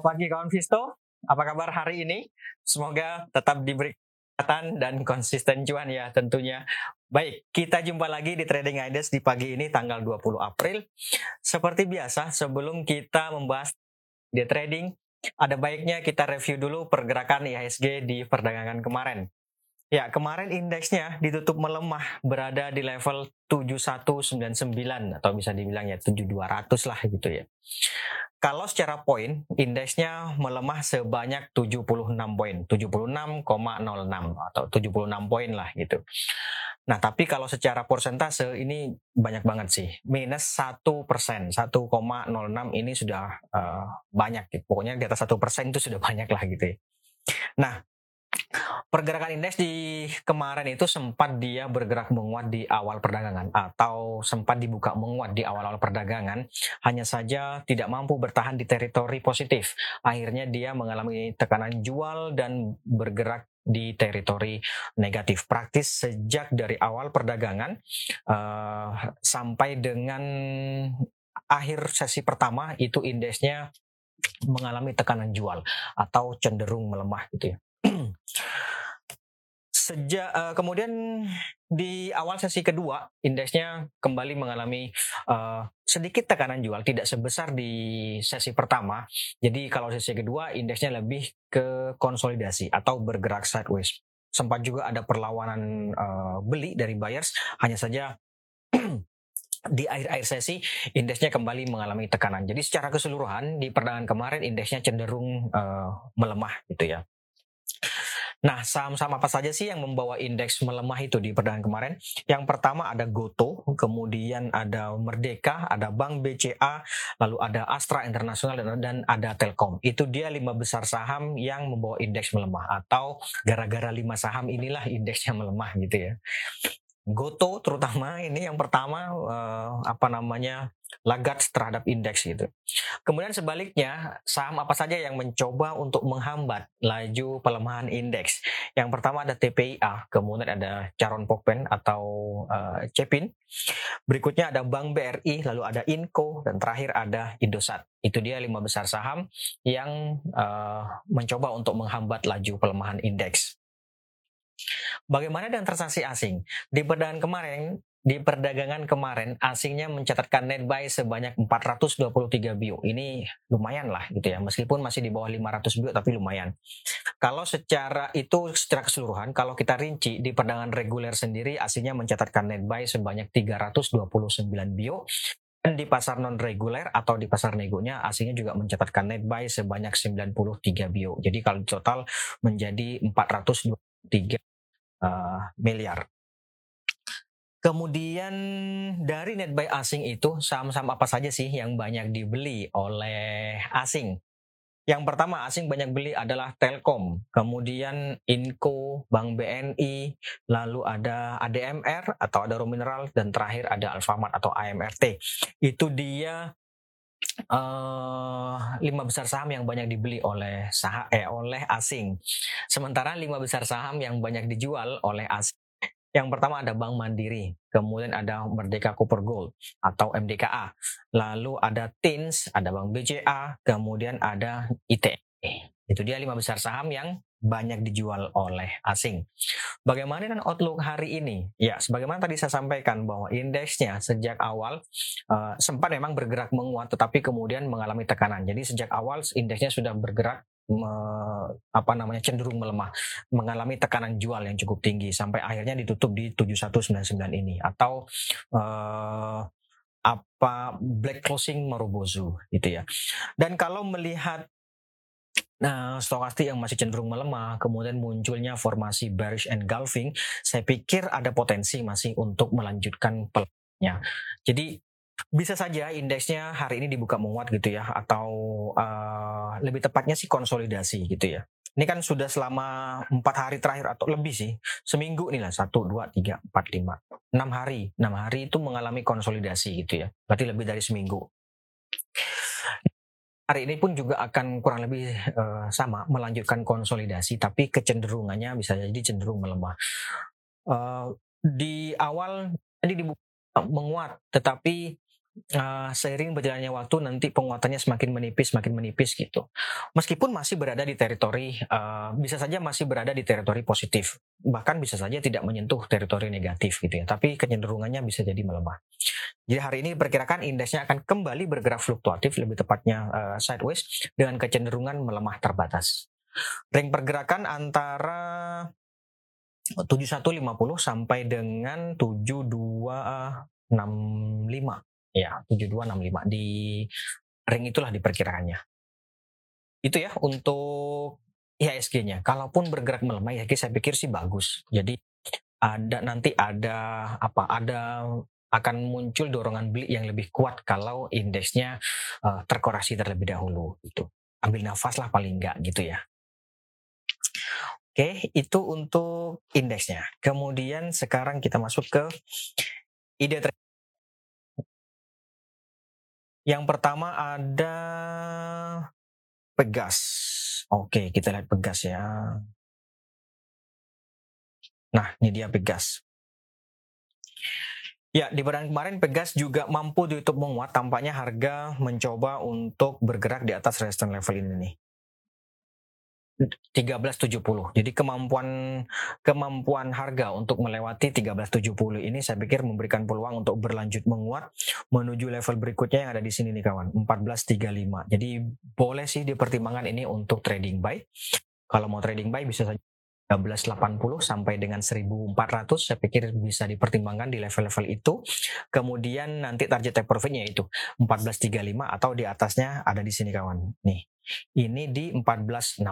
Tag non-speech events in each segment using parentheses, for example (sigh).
Selamat pagi kawan Visto. Apa kabar hari ini? Semoga tetap diberi kesehatan dan konsisten cuan ya tentunya. Baik, kita jumpa lagi di Trading Ideas di pagi ini tanggal 20 April. Seperti biasa, sebelum kita membahas di trading, ada baiknya kita review dulu pergerakan IHSG di perdagangan kemarin. Ya, kemarin indeksnya ditutup melemah berada di level 7199 atau bisa dibilang ya 7200 lah gitu ya. Kalau secara poin, indeksnya melemah sebanyak 76 poin, 76,06 atau 76 poin lah gitu. Nah, tapi kalau secara persentase ini banyak banget sih, minus satu persen, 1,06 ini sudah uh, banyak. Gitu. Pokoknya di atas satu persen itu sudah (laughs) banyak lah gitu ya. Nah, Pergerakan indeks di kemarin itu sempat dia bergerak menguat di awal perdagangan atau sempat dibuka menguat di awal-awal perdagangan, hanya saja tidak mampu bertahan di teritori positif. Akhirnya dia mengalami tekanan jual dan bergerak di teritori negatif praktis sejak dari awal perdagangan uh, sampai dengan akhir sesi pertama itu indeksnya mengalami tekanan jual atau cenderung melemah gitu ya. (clears throat) Sejak uh, kemudian di awal sesi kedua indeksnya kembali mengalami uh, sedikit tekanan jual tidak sebesar di sesi pertama. Jadi kalau sesi kedua indeksnya lebih ke konsolidasi atau bergerak sideways. Sempat juga ada perlawanan uh, beli dari buyers hanya saja (clears throat) di akhir-akhir sesi indeksnya kembali mengalami tekanan. Jadi secara keseluruhan di perdagangan kemarin indeksnya cenderung uh, melemah gitu ya. Nah, saham-saham apa saja sih yang membawa indeks melemah itu di perdagangan kemarin? Yang pertama ada Goto, kemudian ada Merdeka, ada Bank BCA, lalu ada Astra Internasional dan ada Telkom. Itu dia lima besar saham yang membawa indeks melemah atau gara-gara lima saham inilah indeksnya melemah gitu ya. Goto terutama (laughs) ini yang pertama uh, apa namanya lagat terhadap indeks gitu. Kemudian sebaliknya saham apa saja yang mencoba untuk menghambat laju pelemahan indeks. Yang pertama ada TPIA, kemudian ada Caron Pokpen atau uh, Cepin. Berikutnya ada Bank BRI, lalu ada Inco dan terakhir ada Indosat. Itu dia lima besar saham yang uh, mencoba untuk menghambat laju pelemahan indeks. Bagaimana dengan transaksi asing? Di perdagangan kemarin, di perdagangan kemarin asingnya mencatatkan net buy sebanyak 423 bio. Ini lumayan lah gitu ya. Meskipun masih di bawah 500 bio tapi lumayan. Kalau secara itu secara keseluruhan kalau kita rinci di perdagangan reguler sendiri asingnya mencatatkan net buy sebanyak 329 bio dan di pasar non reguler atau di pasar negonya asingnya juga mencatatkan net buy sebanyak 93 bio. Jadi kalau total menjadi 423 uh, miliar. Kemudian dari net buy asing itu saham-saham apa saja sih yang banyak dibeli oleh asing? Yang pertama asing banyak beli adalah Telkom, kemudian Inco, Bank BNI, lalu ada ADMR atau ada Mineral dan terakhir ada Alfamart atau AMRT. Itu dia uh, lima besar saham yang banyak dibeli oleh saham eh oleh asing. Sementara lima besar saham yang banyak dijual oleh asing. Yang pertama ada Bank Mandiri, kemudian ada Merdeka Cooper Gold atau MDKA, lalu ada TINS, ada Bank BCA, kemudian ada ITE. Itu dia lima besar saham yang banyak dijual oleh asing. Bagaimana dengan outlook hari ini? Ya, sebagaimana tadi saya sampaikan bahwa indeksnya sejak awal uh, sempat memang bergerak menguat, tetapi kemudian mengalami tekanan. Jadi sejak awal indeksnya sudah bergerak me, apa namanya cenderung melemah, mengalami tekanan jual yang cukup tinggi sampai akhirnya ditutup di 7199 ini atau uh, apa black closing Marubozu gitu ya. Dan kalau melihat Nah, stokastik yang masih cenderung melemah, kemudian munculnya formasi bearish engulfing, saya pikir ada potensi masih untuk melanjutkan pelannya. Jadi bisa saja indeksnya hari ini dibuka menguat gitu ya, atau uh, lebih tepatnya sih konsolidasi gitu ya. Ini kan sudah selama empat hari terakhir atau lebih sih, seminggu nih lah satu, dua, tiga, empat, lima, enam hari, enam hari itu mengalami konsolidasi gitu ya. Berarti lebih dari seminggu hari ini pun juga akan kurang lebih uh, sama melanjutkan konsolidasi tapi kecenderungannya bisa jadi cenderung melemah. Uh, di awal tadi dibuka menguat tetapi uh, seiring berjalannya waktu nanti penguatannya semakin menipis, semakin menipis gitu. Meskipun masih berada di teritori, uh, bisa saja masih berada di teritori positif, bahkan bisa saja tidak menyentuh teritori negatif gitu ya. Tapi kecenderungannya bisa jadi melemah. Jadi hari ini diperkirakan indeksnya akan kembali bergerak fluktuatif, lebih tepatnya uh, sideways dengan kecenderungan melemah terbatas. Ring pergerakan antara 7150 sampai dengan 7265 ya 7265 di ring itulah diperkirakannya. Itu ya untuk IHSG-nya kalaupun bergerak melemah ya saya pikir sih bagus. Jadi ada nanti ada apa ada akan muncul dorongan beli yang lebih kuat kalau indeksnya uh, terkorasi terlebih dahulu itu ambil nafas lah paling enggak gitu ya. Oke, itu untuk indeksnya. Kemudian sekarang kita masuk ke ide. Yang pertama ada Pegas. Oke, kita lihat Pegas ya. Nah, ini dia Pegas. Ya, di badan kemarin Pegas juga mampu ditutup menguat. Tampaknya harga mencoba untuk bergerak di atas resistance level ini nih. 1370. Jadi kemampuan kemampuan harga untuk melewati 1370 ini saya pikir memberikan peluang untuk berlanjut menguat menuju level berikutnya yang ada di sini nih kawan, 1435. Jadi boleh sih dipertimbangkan ini untuk trading buy. Kalau mau trading buy bisa saja 1380 sampai dengan 1400 saya pikir bisa dipertimbangkan di level-level itu. Kemudian nanti target take profitnya itu 1435 atau di atasnya ada di sini kawan. Nih. Ini di 1460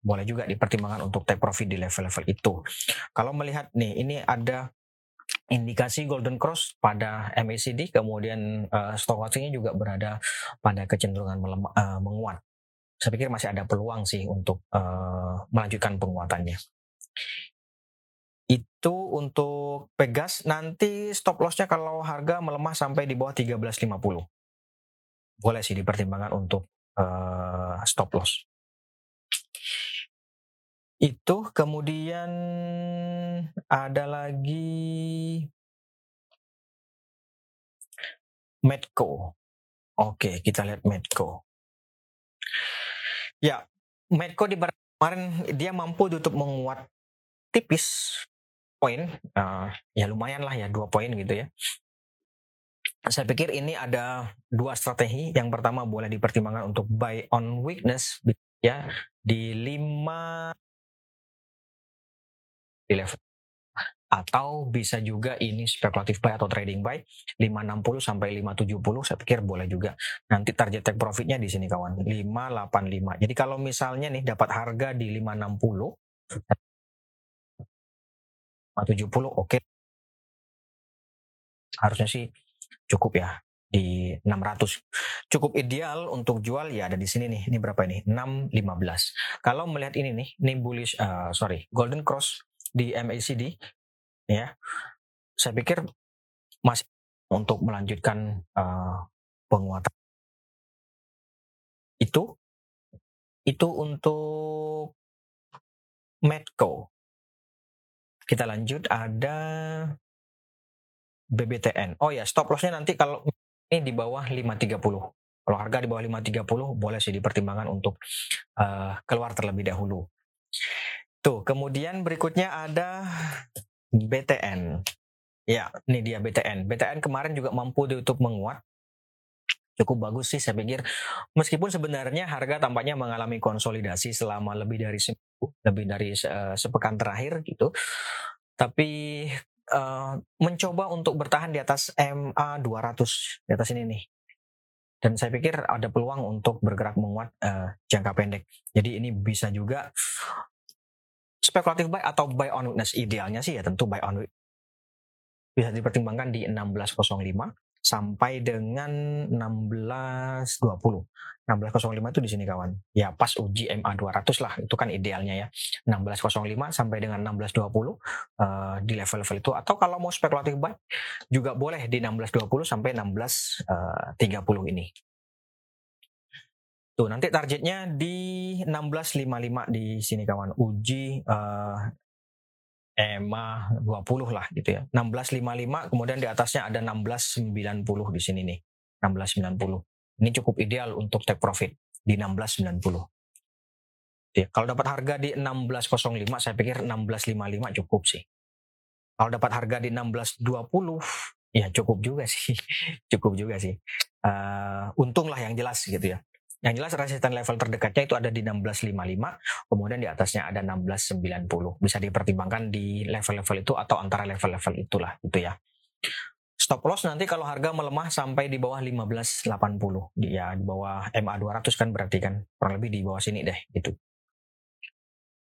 boleh juga dipertimbangkan untuk take profit di level-level itu. Kalau melihat nih, ini ada indikasi golden cross pada MACD, kemudian uh, stokastiknya juga berada pada kecenderungan melemah, uh, menguat saya pikir masih ada peluang sih untuk uh, melanjutkan penguatannya. Itu untuk Pegas nanti stop lossnya kalau harga melemah sampai di bawah 13.50. Boleh sih dipertimbangkan untuk uh, stop loss. Itu kemudian ada lagi Medco. Oke, kita lihat Medco. Ya, Medco di kemarin dia mampu tutup menguat tipis poin, uh, ya lumayan lah ya dua poin gitu ya. Saya pikir ini ada dua strategi. Yang pertama boleh dipertimbangkan untuk buy on weakness ya di 5 di level atau bisa juga ini spekulatif buy atau trading buy 560 sampai 570 saya pikir boleh juga. Nanti target take profitnya di sini kawan 585. Jadi kalau misalnya nih dapat harga di 560 570 oke. Okay. Harusnya sih cukup ya di 600. Cukup ideal untuk jual ya ada di sini nih. Ini berapa ini? 615. Kalau melihat ini nih, ini bullish uh, sorry, golden cross di MACD ya saya pikir masih untuk melanjutkan uh, penguatan itu itu untuk Medco kita lanjut ada BBTN oh ya stop lossnya nanti kalau ini di bawah 530 kalau harga di bawah 530 boleh sih dipertimbangkan untuk uh, keluar terlebih dahulu tuh kemudian berikutnya ada BTN. Ya, ini dia BTN. BTN kemarin juga mampu untuk menguat. Cukup bagus sih saya pikir. Meskipun sebenarnya harga tampaknya mengalami konsolidasi selama lebih dari seminggu, lebih dari uh, sepekan terakhir gitu. Tapi uh, mencoba untuk bertahan di atas MA 200 di atas ini nih. Dan saya pikir ada peluang untuk bergerak menguat uh, jangka pendek. Jadi ini bisa juga spekulatif buy atau buy on weakness idealnya sih ya tentu buy on bisa dipertimbangkan di 1605 sampai dengan 1620. 1605 itu di sini kawan. Ya pas uji MA 200 lah, itu kan idealnya ya. 1605 sampai dengan 1620 uh, eh, di level-level itu atau kalau mau spekulatif buy juga boleh di 1620 sampai 1630 uh, ini. Tuh, nanti targetnya di 1655 di sini kawan. Uji uh, EMA 20 lah gitu ya. 1655 kemudian di atasnya ada 1690 di sini nih. 1690. Ini cukup ideal untuk take profit di 1690. Ya, kalau dapat harga di 1605 saya pikir 1655 cukup sih. Kalau dapat harga di 1620 ya cukup juga sih. (laughs) cukup juga sih. Uh, untunglah yang jelas gitu ya. Yang jelas resisten level terdekatnya itu ada di 1655, kemudian di atasnya ada 1690. Bisa dipertimbangkan di level-level itu atau antara level-level itulah gitu ya. Stop loss nanti kalau harga melemah sampai di bawah 1580. Ya di bawah MA 200 kan berarti kan kurang lebih di bawah sini deh gitu.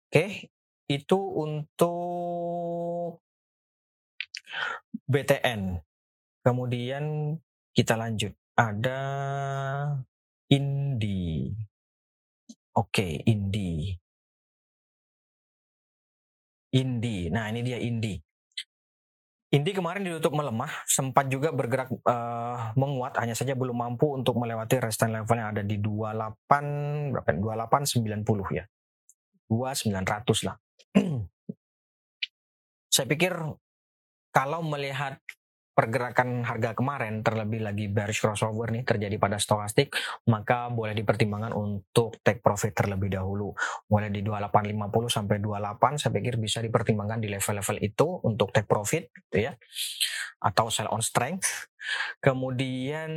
Oke, itu untuk BTN. Kemudian kita lanjut. Ada Indi. Oke, Indi. Indi. Nah, ini dia Indi. Indi kemarin ditutup melemah, sempat juga bergerak uh, menguat, hanya saja belum mampu untuk melewati resistance level yang ada di 28 berapa? 2890 ya. 2900 lah. (clears throat) Saya pikir kalau melihat pergerakan harga kemarin terlebih lagi bearish crossover nih terjadi pada stokastik maka boleh dipertimbangkan untuk take profit terlebih dahulu. Mulai di 2850 sampai 28 saya pikir bisa dipertimbangkan di level-level itu untuk take profit gitu ya atau sell on strength. Kemudian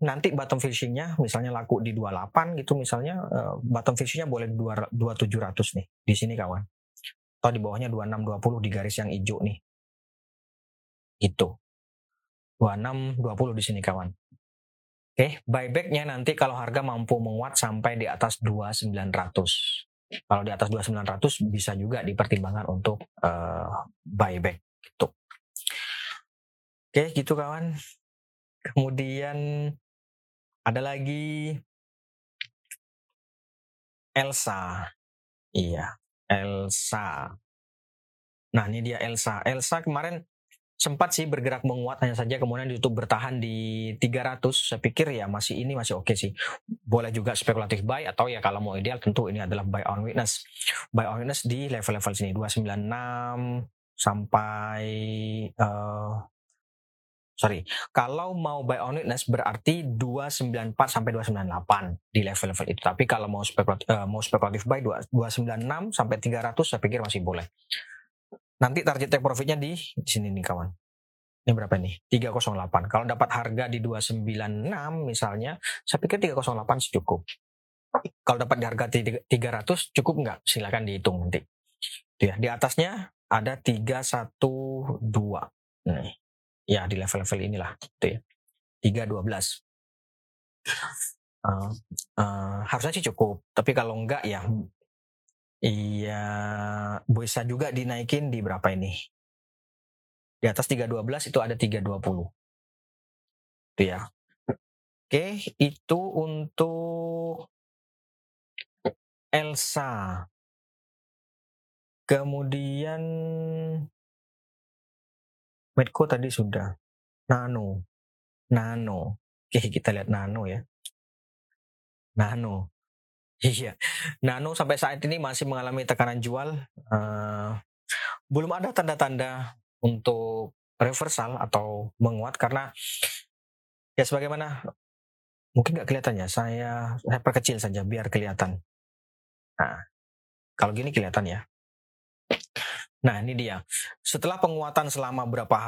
nanti bottom fishingnya misalnya laku di 28 gitu misalnya uh, bottom fishingnya boleh 2700 nih. Di sini kawan. Atau di bawahnya 2620 di garis yang hijau nih. Itu 26 20 di sini kawan. Oke, buybacknya nanti kalau harga mampu menguat sampai di atas 2900. Kalau di atas 2900 bisa juga dipertimbangkan untuk uh, buyback gitu. Oke, gitu kawan. Kemudian ada lagi Elsa. Iya, Elsa. Nah, ini dia Elsa. Elsa kemarin sempat sih bergerak menguat hanya saja kemudian ditutup bertahan di 300 saya pikir ya masih ini masih oke okay sih. Boleh juga spekulatif buy atau ya kalau mau ideal tentu ini adalah buy on witness. Buy on witness di level-level sini 296 sampai uh, sorry kalau mau buy on witness berarti 294 sampai 298 di level-level itu. Tapi kalau mau spekulatif uh, mau spekulatif buy 296 sampai 300 saya pikir masih boleh Nanti target take profitnya di, sini nih kawan. Ini berapa nih? 308. Kalau dapat harga di 296 misalnya, saya pikir 308 cukup. Kalau dapat di harga 300 cukup nggak? Silakan dihitung nanti. Ya, di atasnya ada 312. Nih. Ya, di level-level inilah. Itu ya. 312. Uh, uh, harusnya sih cukup. Tapi kalau enggak ya Iya, bisa juga dinaikin di berapa ini? Di atas 312 itu ada 320. Itu ya. Oke, itu untuk Elsa. Kemudian Medco tadi sudah. Nano. Nano. Oke, kita lihat Nano ya. Nano. Iya, Nano sampai saat ini masih mengalami tekanan jual. Uh, belum ada tanda-tanda untuk reversal atau menguat karena ya sebagaimana mungkin nggak kelihatan ya. Saya saya perkecil saja biar kelihatan. Nah, kalau gini kelihatan ya. Nah ini dia. Setelah penguatan selama berapa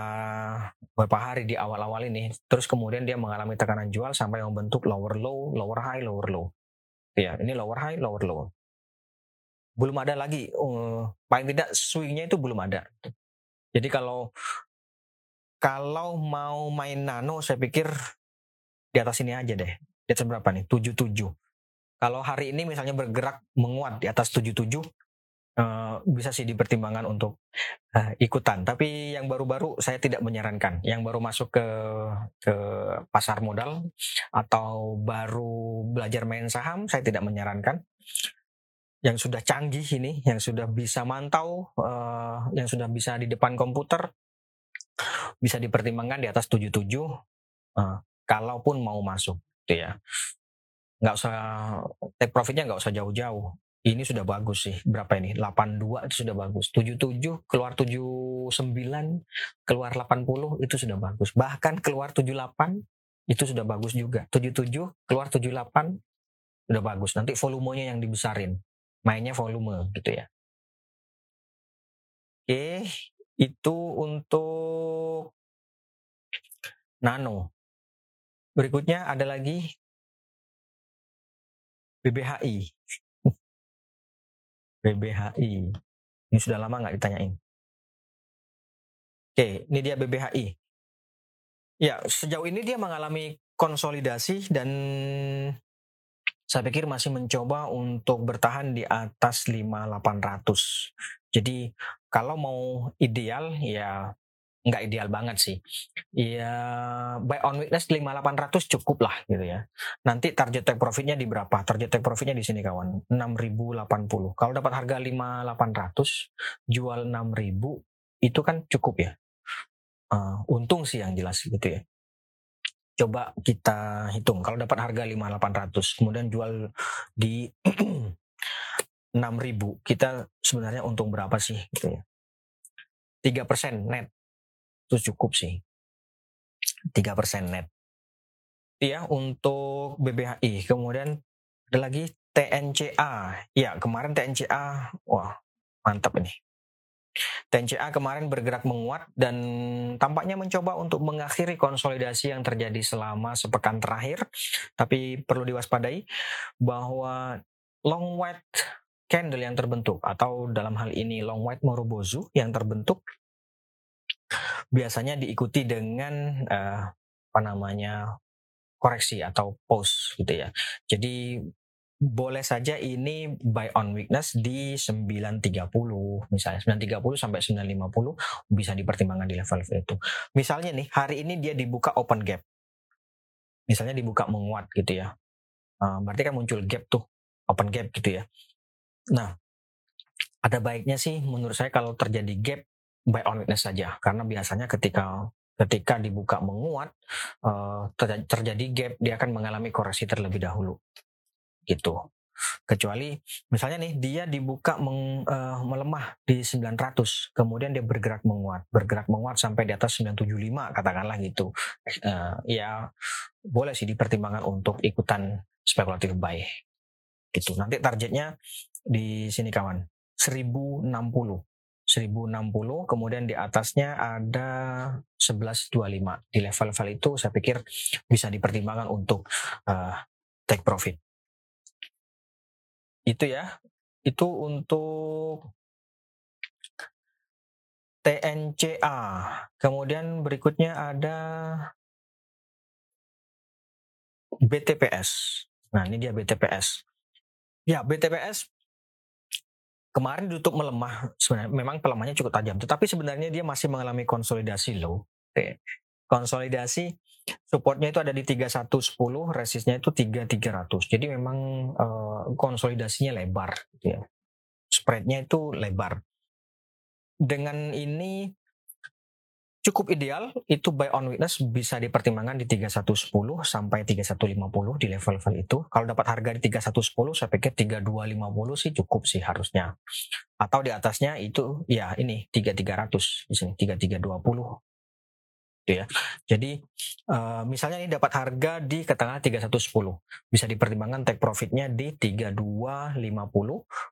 beberapa hari di awal-awal ini, terus kemudian dia mengalami tekanan jual sampai membentuk lower low, lower high, lower low. Ya, ini lower high, lower low. Belum ada lagi, uh, paling tidak swingnya itu belum ada. Jadi kalau kalau mau main nano, saya pikir di atas ini aja deh. Di atas berapa nih? 77. Kalau hari ini misalnya bergerak menguat di atas 77, bisa sih dipertimbangkan untuk uh, ikutan. Tapi yang baru-baru saya tidak menyarankan. Yang baru masuk ke ke pasar modal atau baru belajar main saham, saya tidak menyarankan. Yang sudah canggih ini, yang sudah bisa mantau, uh, yang sudah bisa di depan komputer, bisa dipertimbangkan di atas 77. Uh, kalaupun mau masuk, gitu ya. Nggak usah take profitnya nggak usah jauh-jauh ini sudah bagus sih. Berapa ini? 82 itu sudah bagus. 77 keluar 79, keluar 80 itu sudah bagus. Bahkan keluar 78 itu sudah bagus juga 77 keluar 78 udah bagus nanti volumenya yang dibesarin mainnya volume gitu ya oke itu untuk nano berikutnya ada lagi BBHI BBHI ini sudah lama nggak ditanyain? Oke ini dia BBHI ya sejauh ini dia mengalami konsolidasi dan saya pikir masih mencoba untuk bertahan di atas 5800. Jadi kalau mau ideal ya nggak ideal banget sih. Ya buy on weakness 5800 cukup lah gitu ya. Nanti target take profitnya di berapa? Target take profitnya di sini kawan, 6080. Kalau dapat harga 5800, jual 6000 itu kan cukup ya. Uh, untung sih yang jelas gitu ya coba kita hitung kalau dapat harga 5800 kemudian jual di (clears throat) 6000 kita sebenarnya untung berapa sih gitu ya tiga persen net itu cukup sih. tiga persen net. Ya untuk BBHI kemudian ada lagi TNCA ya kemarin TNCA wah mantap ini. TNCA kemarin bergerak menguat dan tampaknya mencoba untuk mengakhiri konsolidasi yang terjadi selama sepekan terakhir. Tapi perlu diwaspadai bahwa long white candle yang terbentuk atau dalam hal ini long white morobozu yang terbentuk biasanya diikuti dengan uh, apa namanya koreksi atau pause gitu ya. Jadi boleh saja ini buy on weakness di 930 misalnya 930 sampai 950 bisa dipertimbangkan di level itu. Misalnya nih hari ini dia dibuka open gap. Misalnya dibuka menguat gitu ya. Uh, berarti kan muncul gap tuh open gap gitu ya. Nah, ada baiknya sih menurut saya kalau terjadi gap buy on weakness saja karena biasanya ketika ketika dibuka menguat uh, terjadi gap dia akan mengalami koreksi terlebih dahulu gitu. Kecuali misalnya nih dia dibuka meng, uh, melemah di 900, kemudian dia bergerak menguat, bergerak menguat sampai di atas 975 katakanlah gitu. Uh, ya boleh sih dipertimbangkan untuk ikutan spekulatif buy. Gitu. Nanti targetnya di sini kawan, 1060. 1060 kemudian di atasnya ada 1125 di level-level itu saya pikir bisa dipertimbangkan untuk uh, take profit itu ya. Itu untuk TNCA. Kemudian berikutnya ada BTPS. Nah, ini dia BTPS. Ya, BTPS kemarin ditutup melemah sebenarnya memang pelemahnya cukup tajam tetapi sebenarnya dia masih mengalami konsolidasi low konsolidasi supportnya itu ada di 3110 resistnya itu 3300 jadi memang uh, konsolidasinya lebar gitu ya. Spreadnya itu lebar. Dengan ini cukup ideal itu buy on witness bisa dipertimbangkan di 3110 sampai 3150 di level-level itu. Kalau dapat harga di 3110 saya pikir 3250 sih cukup sih harusnya. Atau di atasnya itu ya ini 3300 di sini 3320 gitu ya. Jadi uh, misalnya ini dapat harga di katakanlah 3110, bisa dipertimbangkan take profitnya di 3250,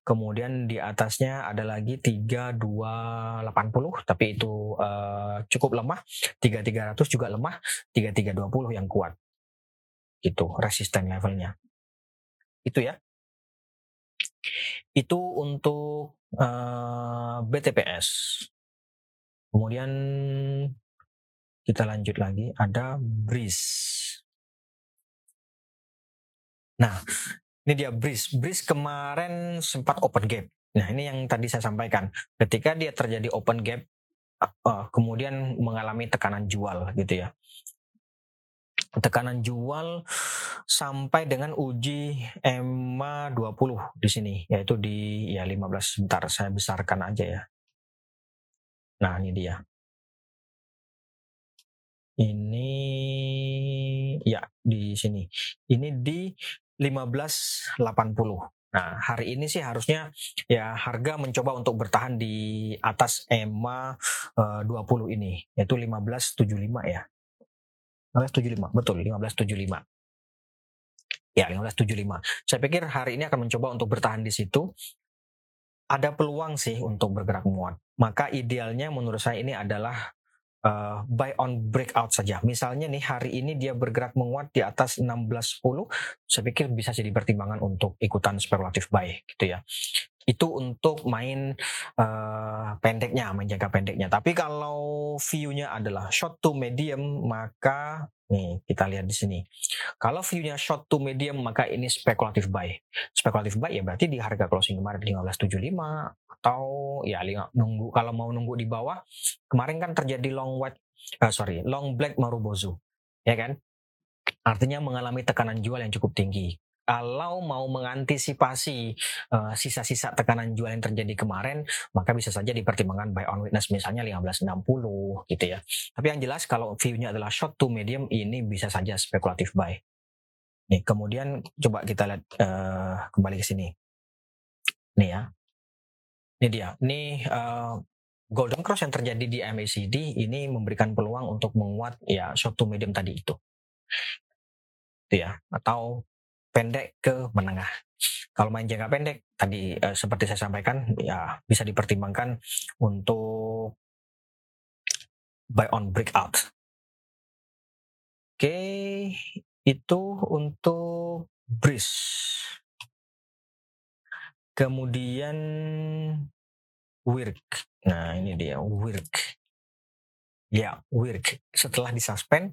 kemudian di atasnya ada lagi 3280, tapi itu uh, cukup lemah, 3300 juga lemah, 3320 yang kuat. Itu resisten levelnya. Itu ya. Itu untuk uh, eh, BTPS. Kemudian kita lanjut lagi, ada breeze. Nah, ini dia breeze. Breeze kemarin sempat open gap. Nah, ini yang tadi saya sampaikan. Ketika dia terjadi open gap, uh, kemudian mengalami tekanan jual gitu ya. Tekanan jual sampai dengan uji EMA 20 di sini, yaitu di ya 15 sebentar saya besarkan aja ya. Nah, ini dia. Ini ya di sini. Ini di 1580. Nah, hari ini sih harusnya ya harga mencoba untuk bertahan di atas EMA uh, 20 ini, yaitu 1575 ya. 1575, betul 1575. Ya, 1575. Saya pikir hari ini akan mencoba untuk bertahan di situ. Ada peluang sih untuk bergerak menguat. Maka idealnya menurut saya ini adalah uh, buy on breakout saja. Misalnya nih hari ini dia bergerak menguat di atas 1610, saya pikir bisa jadi pertimbangan untuk ikutan spekulatif buy gitu ya itu untuk main uh, pendeknya, main jangka pendeknya. Tapi kalau view-nya adalah short to medium, maka nih kita lihat di sini. Kalau view-nya short to medium, maka ini spekulatif buy. Spekulatif buy ya berarti di harga closing kemarin 1575 atau ya nunggu kalau mau nunggu di bawah. Kemarin kan terjadi long white, uh, sorry, long black marubozu, ya kan? Artinya mengalami tekanan jual yang cukup tinggi kalau mau mengantisipasi uh, sisa-sisa tekanan jual yang terjadi kemarin, maka bisa saja dipertimbangkan buy on witness misalnya 1560 gitu ya. Tapi yang jelas kalau view-nya adalah short to medium ini bisa saja spekulatif buy. Nih, kemudian coba kita lihat uh, kembali ke sini. Nih ya. Ini dia. Ini uh, golden cross yang terjadi di MACD ini memberikan peluang untuk menguat ya short to medium tadi itu. Ya. Atau pendek ke menengah. Kalau main jangka pendek, tadi uh, seperti saya sampaikan, ya bisa dipertimbangkan untuk buy on breakout. Oke, itu untuk bris. Kemudian work. Nah, ini dia work. Ya, work. Setelah disuspend,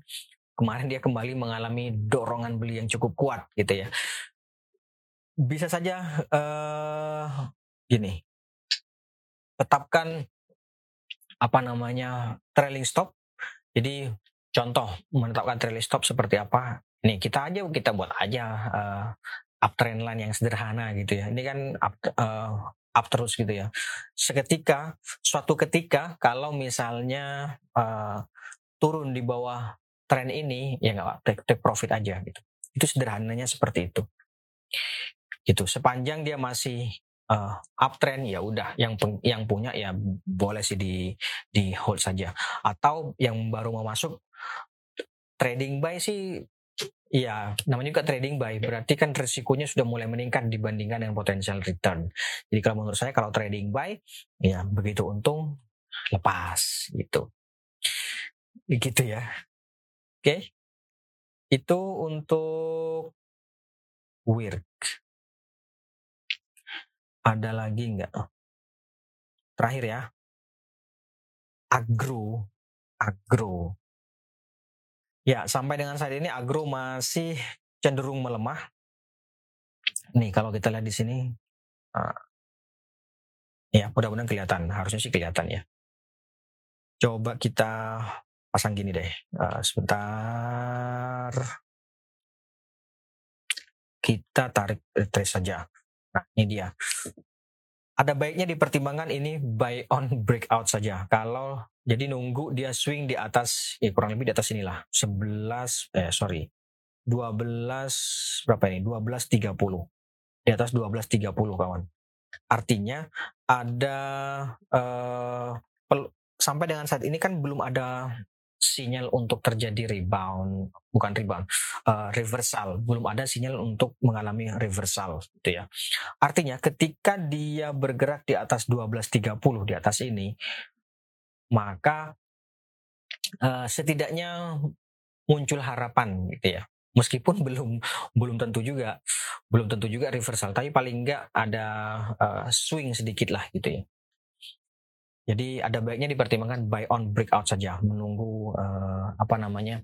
kemarin dia kembali mengalami dorongan beli yang cukup kuat gitu ya. Bisa saja uh, gini, tetapkan apa namanya trailing stop. Jadi contoh menetapkan trailing stop seperti apa? Nih kita aja kita buat aja uh, uptrend line yang sederhana gitu ya. Ini kan up, uh, up terus gitu ya. Seketika, suatu ketika kalau misalnya uh, turun di bawah tren ini ya nggak take, take profit aja gitu. Itu sederhananya seperti itu. Gitu. Sepanjang dia masih uh, uptrend ya udah. Yang yang punya ya boleh sih di di hold saja. Atau yang baru mau masuk trading buy sih ya namanya juga trading buy berarti kan risikonya sudah mulai meningkat dibandingkan dengan potensial return. Jadi kalau menurut saya kalau trading buy ya begitu untung lepas gitu. Begitu ya. Oke. Itu untuk work. Ada lagi nggak? Terakhir ya. Agro. Agro. Ya, sampai dengan saat ini agro masih cenderung melemah. Nih, kalau kita lihat di sini, uh, ya mudah-mudahan kelihatan. Harusnya sih kelihatan ya. Coba kita pasang gini deh. Uh, sebentar. Kita tarik retrace saja. Nah, ini dia. Ada baiknya dipertimbangkan ini buy on breakout saja. Kalau jadi nunggu dia swing di atas, ya kurang lebih di atas inilah. 11, eh sorry. 12, berapa ini? 12.30. Di atas 12.30 kawan. Artinya ada, uh, sampai dengan saat ini kan belum ada sinyal untuk terjadi rebound, bukan rebound, uh, reversal. Belum ada sinyal untuk mengalami reversal, gitu ya. Artinya ketika dia bergerak di atas 12.30 di atas ini, maka uh, setidaknya muncul harapan, gitu ya. Meskipun belum belum tentu juga belum tentu juga reversal, tapi paling enggak ada uh, swing sedikit lah, gitu ya. Jadi ada baiknya dipertimbangkan buy on breakout saja, menunggu uh, apa namanya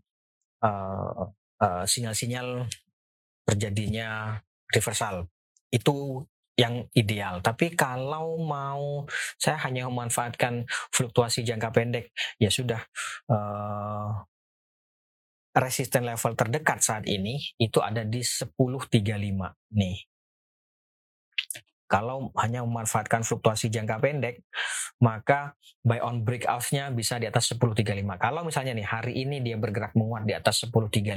uh, uh, sinyal-sinyal terjadinya reversal. Itu yang ideal. Tapi kalau mau saya hanya memanfaatkan fluktuasi jangka pendek, ya sudah uh, resisten level terdekat saat ini itu ada di 1035 nih. Kalau hanya memanfaatkan fluktuasi jangka pendek, maka buy on breakout-nya bisa di atas 10.35. Kalau misalnya nih hari ini dia bergerak menguat di atas 10.35,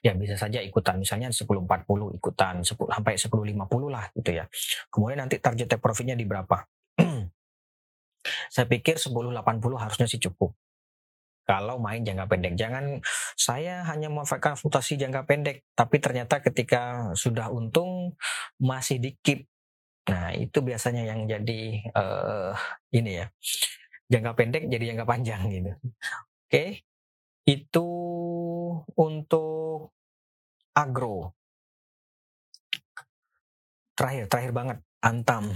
ya bisa saja ikutan. Misalnya 10.40 ikutan 10, sampai 10.50 lah gitu ya. Kemudian nanti target take profitnya di berapa? (clears throat) Saya pikir 10.80 harusnya sih cukup. kalau main jangka pendek. Jangan saya hanya memanfaatkan fluktuasi jangka pendek, tapi ternyata ketika sudah untung masih di keep. Nah, itu biasanya yang jadi uh, ini ya. Jangka pendek jadi jangka panjang gitu. Oke. Itu untuk agro. Terakhir, terakhir banget, Antam.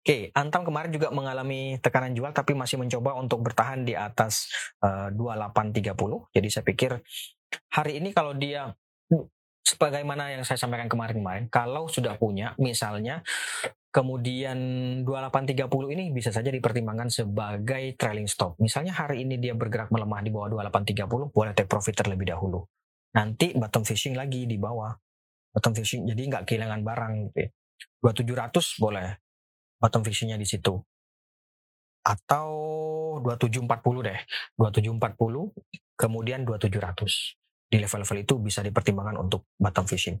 Oke, Antam kemarin juga mengalami tekanan jual tapi masih mencoba untuk bertahan di atas uh, eh, 2830. Jadi saya pikir hari ini kalau dia sebagaimana yang saya sampaikan kemarin-kemarin, kalau sudah punya misalnya kemudian 2830 ini bisa saja dipertimbangkan sebagai trailing stop. Misalnya hari ini dia bergerak melemah di bawah 2830, boleh take profit terlebih dahulu. Nanti bottom fishing lagi di bawah. Bottom fishing jadi nggak kehilangan barang gitu ya. 2700 boleh bottom fishingnya di situ. Atau 2740 deh. 2740 kemudian 2700 di level-level itu bisa dipertimbangkan untuk bottom fishing.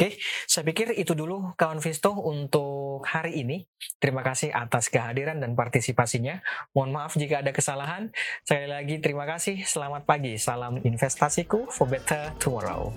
Oke, saya pikir itu dulu kawan Visto untuk hari ini. Terima kasih atas kehadiran dan partisipasinya. Mohon maaf jika ada kesalahan. Sekali lagi terima kasih. Selamat pagi. Salam investasiku for better tomorrow.